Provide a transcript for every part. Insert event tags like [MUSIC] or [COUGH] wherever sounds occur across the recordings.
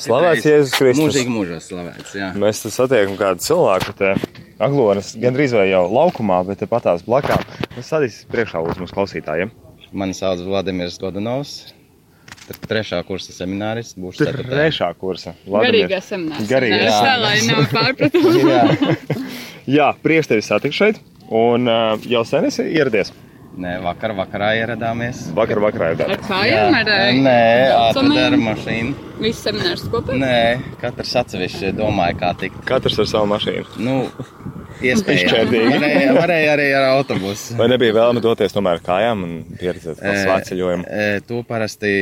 Slavēts Jēzus Kristus. Mūžīgi mūžos slavēts, jā. Mēs te satiekam kādu cilvēku, te Aglonas gandrīz vai jau laukumā, bet te patās blakām. Tas sadīs priekšā uz mūsu klausītājiem. Mani sauc Vladimirs Godanovs. Tad trešā kursa semināris būs Trešā kursa. Garīgā seminārā. Garīgā Jā, tā lai nav pārpratumu. Jā. [LAUGHS] Jā, prieks tevi satikt šeit. Un uh, jau sen esi ieradies. Nē, vakar vakarā ieradāmies. Vakar vakarā jau Ar tādā. kājām, ar Nē, braucamajām? atvedu ar mašīnu. Viss seminārs kopā? Nē, katrs atsevišķi domāja, kā tikt. Katrs ar savu mašīnu. Nu, iespējams. Varēja, varēja arī ar autobusu. Vai nebija vēlme doties tomēr kājām un pieredzēt to svētceļojumu? E, to parasti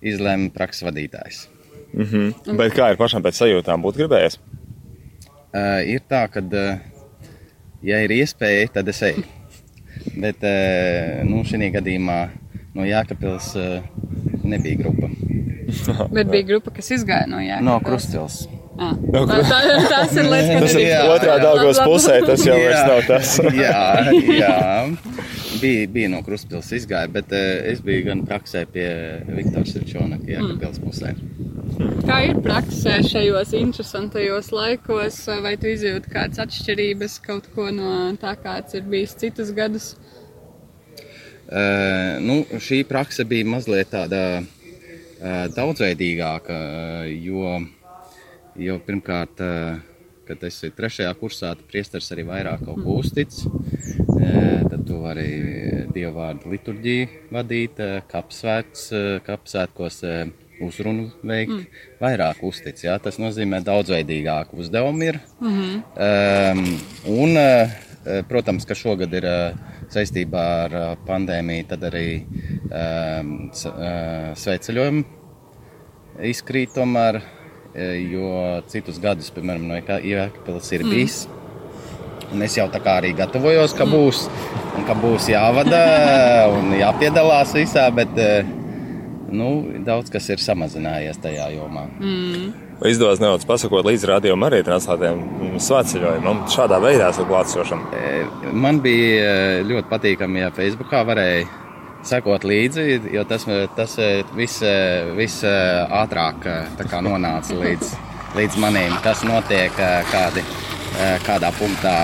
izlēma prakses vadītājs. Mm -hmm. Bet kā ir pašam pēc sajūtām būt gribējies? Uh, ir tā, ka, ja ir iespēja, tad es eju. Bet uh, nu, šī gadījumā no Jēkabils uh, nebija grupa. [LAUGHS] Bet bija grupa, kas izgāja no Jēkabils. No Krustpils. Ah. Tā, tā, tas ir lietas, kas ir Jā, otrā jā. Daugavas pusē, tas jau vairs nav tas. [LAUGHS] jā, jā. Bija, bija no Krustpils izgāja, bet uh, es biju gan praksē pie Viktora Sirčona, Jēkabils pusē. Kā ir praksē šajos interesantajos laikos, vai tu izjūti kādas atšķirības kaut ko no tā, kāds ir bijis citus gadus? Uh, nu, šī praksa bija mazliet tāda uh, daudzveidīgāka, uh, jo, jo pirmkārt, uh, kad esi trešajā kursā, tad priesteris arī vairāk kaut ko uztic. Uh, tad tu vari dievvvārdu liturģiju vadīt, kapsvētkos uh, uzrunu veikt, mm. vairāk uztic. Jā? Tas nozīmē daudzveidīgāku uzdevumu ir. Mm -hmm. um, un, uh, protams, ka šogad ir uh, saistībā ar uh, pandēmiju, tad arī um, s- uh, sveceļojumi izkrīt tomēr, eh, jo citus gadus, piemēram, no Jēkabils ir bijis. Un es jau tā kā arī gatavojos, ka būs, un ka būs jāvada un jāpiedalās visā, bet eh, nu, daudz kas ir samazinājies tajā jomā. Vai Izdevās nedaudz pasakot līdz rādījumam arī translātiem svētceļojumam. Šādā veidā esat klātsošam. Eh, Man bija eh, ļoti patīkami, ja Facebookā varēja sekot līdzi, jo tas, tas eh, viss vis ātrāk nonāca līdz, [LAUGHS] līdz maniem, kas notiek, kādi, kādā punktā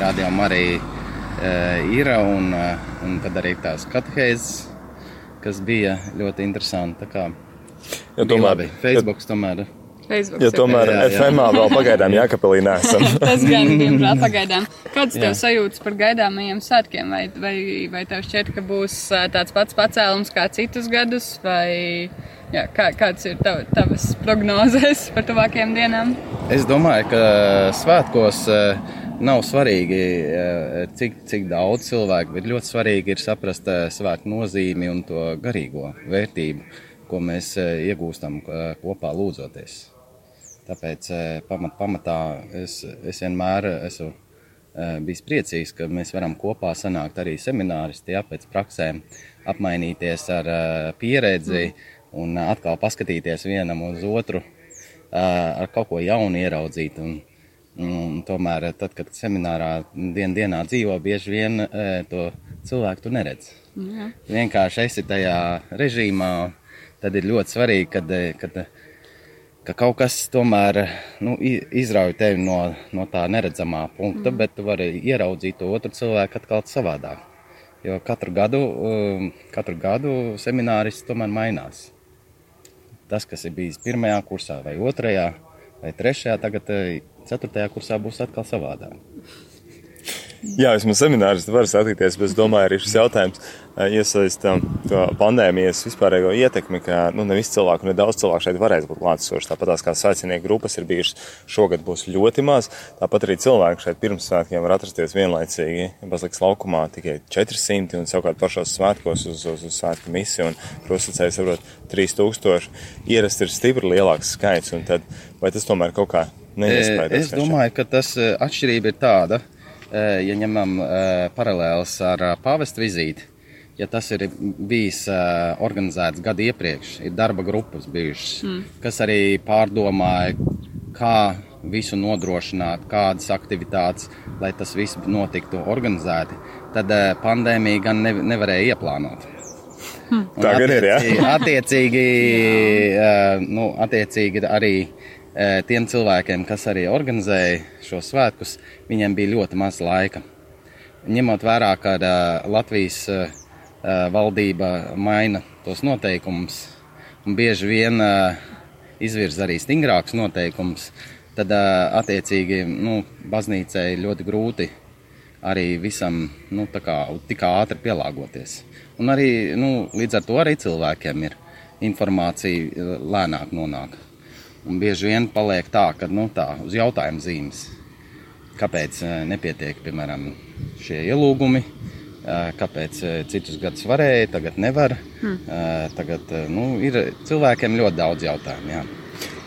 radījuma arī ir, un, un tad arī tās katehēzes, kas bija ļoti interesanti. Tā kā Jo bija tomēr. Facebooks tomēr. Facebook jo tomēr Jā, jā. FMā vēl pagaidām Jākapelī nesam. [LAUGHS] Tas gan, diemžēl, [LAUGHS] pagaidām. Kāds tev sajūtas par gaidāmajiem svētkiem? Vai, vai, vai tev šķiet, ka būs tāds pats pacēlums kā citus gadus? Vai jā, kā, kāds ir tav, tavas prognozes [LAUGHS] par tuvākajām dienām? Es domāju, ka svētkos eh, nav svarīgi, eh, cik, cik daudz cilvēku, bet ļoti svarīgi ir saprast eh, svētku nozīmi un to garīgo vērtību, ko mēs eh, iegūstam kopā lūdzoties. Tāpēc pamat, pamatā es, es vienmēr esmu bijis priecīgs, ka mēs varam kopā sanākt arī semināristi, ja, pēc praksēm, apmainīties ar pieredzi un atkal paskatīties vienam uz otru, ar kaut ko jaunu ieraudzīt. Un, un tomēr, tad, kad seminārā dien, dienā dzīvo, bieži vien eh, to cilvēku tu neredz. Jā. Vienkārši esi tajā režīmā, tad ir ļoti svarīgi, kad, eh, kad, ka kaut kas tomēr nu, izrauj tevi no, no tā neredzamā punkta, mm. bet tu vari ieraudzīt to otru cilvēku atkal savādāk. Jo katru gadu, um, katru gadu seminārists tomēr mainās. Tas, kas ir bijis pirmajā kursā, vai otrajā, vai trešajā, tagad ceturtajā kursā būs atkal savādāk. Jā, vismaz seminārs var satikties, bet es domāju, arī šis jautājums eh, iesaista to pandēmijas vispārējo ietekmi, ka nu, ne visi cilvēki, ne daudz cilvēku šeit varēs būt klātesoši. Tāpat tās kā svētcenieku grupas ir bijušas, šogad būs ļoti maz. Tāpat arī cilvēki šeit pirms svētkiem var atrasties vienlaicīgi. Bazilikas laukumā tikai 400 un savukārt pašos svētkos uz, uz, uz svētku misiju un krustacēju saprot 3000. Ierast ir stipri lielāks skaits, un tad vai tas tomēr kaut kā neiespējas? Es domāju, ka tas eh, atšķirība ir tāda, eh, ja ņemam eh, paralēlus ar eh, pāvesta vizīti. Ja tas ir bijis eh, organizēts gadu iepriekš, ir darba grupas bijušas, mm. kas arī pārdomāja, kā visu nodrošināt, kādas aktivitātes, lai tas viss notiktu organizēti, tad eh, pandēmija gan ne, nevarēja ieplānot. Un Tā gan ir, jā. attiecīgi- Attiecīgi, [LAUGHS] eh, nu, attiecīgi arī eh, tiem cilvēkiem, kas arī organizēja šos svētkus, viņiem bija ļoti maz laika. Ņemot vērā, ka eh, Latvijas eh, eh, valdība maina tos noteikumus un bieži vien eh, izvirza arī stingrākus noteikumus, tad eh, attiecīgi nu, baznīcai ļoti grūti arī visam nu, kā, tik ātri pielāgoties. Un arī nu, līdz ar to arī cilvēkiem ir informācija eh, lēnāk nonāk. Un bieži vien paliek tā, ka nu, tā, uz jautājumu zīmes, kāpēc eh, nepietiek piemēram šie ielūgumi, eh, kāpēc eh, citus gadus varēja, tagad nevar. Hmm. Tagad nu, ir cilvēkiem ļoti daudz jautājumu. Jā.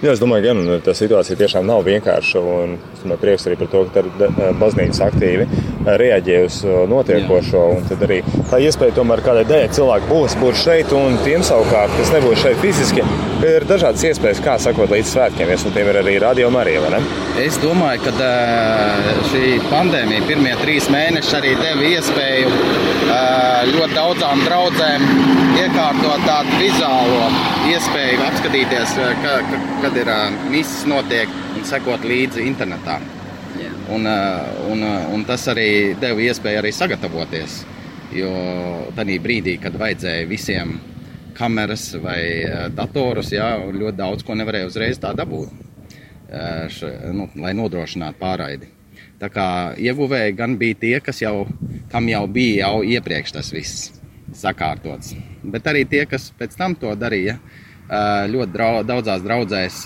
Jā, es domāju, ka tā situācija tiešām nav vienkārša. Un es domāju, prieks arī par to, ka tā baznīca aktīvi reaģē uz notiekošo. Un tad arī tā iespēja tomēr kādai daļai cilvēku būs būt šeit, un tiem savukārt, kas nebūs šeit fiziski, ir dažādas iespējas, kā sakot līdz svētkiem. Viens no tiem ir arī radio Marija? Es domāju, ka šī pandēmija, pirmie trīs mēneši, arī deva iespēju ļoti daudzām draudzēm iekārtot tādu vizuālo iespēju apskatīties, ā, ka, ka, kad ir ā, misijas notiek un sekot līdzi internetā. Jā. Un, ā, un, un tas arī deva iespēju arī sagatavoties. Jo tajā brīdī, kad vajadzēja visiem kameras vai datorus, jā, ļoti daudz ko nevarēja uzreiz tā dabūt š, nu, lai nodrošinātu pārraidi. Tā kā ieguvēji gan bija tie, kas jau, kam jau bija jau iepriekš tas viss sakārtots, bet arī tie, kas pēc tam to darīja, ļoti drau, daudzās draudzēs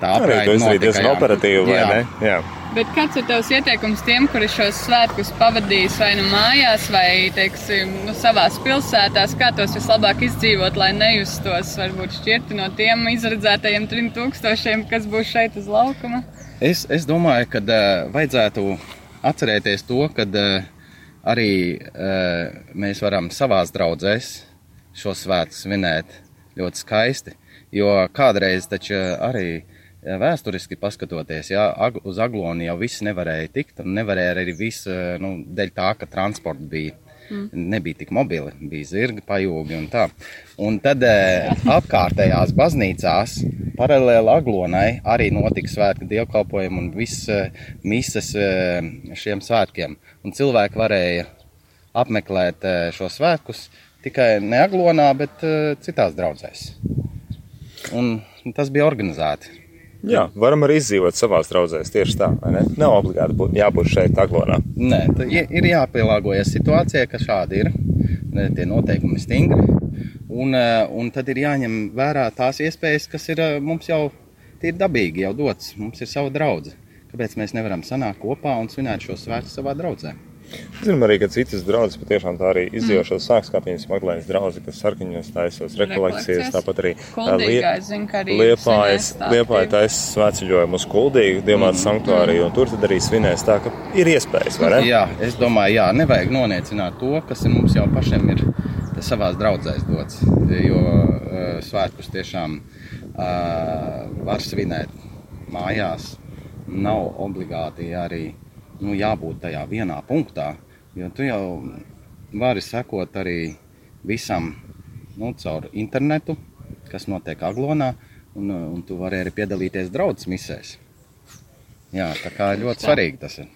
tā to izdarīt notika, diezgan operatīvi, vai Jā. ne? Jā. Bet kāds ir tavs ieteikums tiem, kuri šos svētkus pavadīs vai nu mājās, vai teiksim, nu, savā pilsētās, kā tos vislabāk izdzīvot, lai nejustos varbūt šķirti no tiem izredzētajiem trim tūkstošiem, kas būs šeit uz laukuma? Es, es domāju, ka uh, vajadzētu atcerēties to, ka uh, arī uh, mēs varam savās draudzēs šo svētku svinēt ļoti skaisti. Jo kādreiz taču arī eh, vēsturiski paskatoties, jā, ag, uz aglonu jau viss nevarēja tikt, un nevarēja arī viss, eh, nu, dēļ tā, ka transports bija. Mm. Nebija tik mobili, bija zirgi, pajūgi un tā. Un tad eh, apkārtējās baznīcās, paralēli aglonai, arī notika svētku dievkalpojumi un viss eh, mises eh, šiem svētkiem. Un cilvēki varēja apmeklēt šo svētkus tikai ne aglonā, bet citās draudzēs. Un tas bija organizēti. Jā, varam arī izdzīvot savās draudzēs tieši tā, vai ne? Nav obligāti būt, jābūt šeit, aglonā. Nē, ir jāpielāgojas situācijai, ka šādi ir. Tie noteikumi ir stingri. Un, eh, un tad ir jāņem vērā tās iespējas, kas ir eh, mums jau tīri dabīgi, jau dotas. Mums ir sava draudzene. Kāpēc mēs nevaram sanākt kopā un svinēt šo svētku savā draudzē? Zinām arī, citas draudzes patiešām tā arī izdzīvo šo sāks, kā piemēram Maglēnas draugi, kas sarkaņos taisos rekolekcijas, tāpat arī Liepājas, Liepāja taisa svētceļojumu uz Kuldīgu, Diemāta sanktuāriju, un tur tad arī svinēs tā, ka ir iespējas, vai ne? Jā, es domāju, jā, nevajag noniecināt to, kas ir mums jau pašiem ir savā draudzēs dots. Jo uh, svētkus tiešām uh, var svinēt mājās. Nav obligāti arī nu, jābūt tajā vienā punktā, jo tu jau vari sekot arī visam nu, caur internetu, kas notiek Aglonā, un, un tu vari arī piedalīties draudzes misēs. Jā, tā kā ļoti svarīgi tas ir.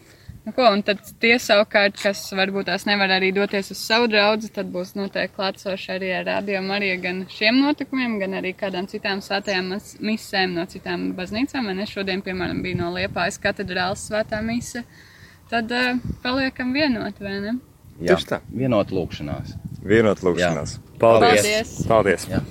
Nu, ko, un tad tie savukārt, kas varbūt tās nevar arī doties uz savu draugu, tad būs noteikti klātsoši arī ar rādījumu arī gan šiem notikumiem, gan arī kādām citām svētajām misēm no citām baznīcām. Man šodien, piemēram, bija no Liepājas katedrāles svētā mise. Tad uh, paliekam vienot, vai ne? Jā, Tieši tā. vienot lūkšanās. Vienot lūkšanās. Paldies! Paldies. Paldies. Jā.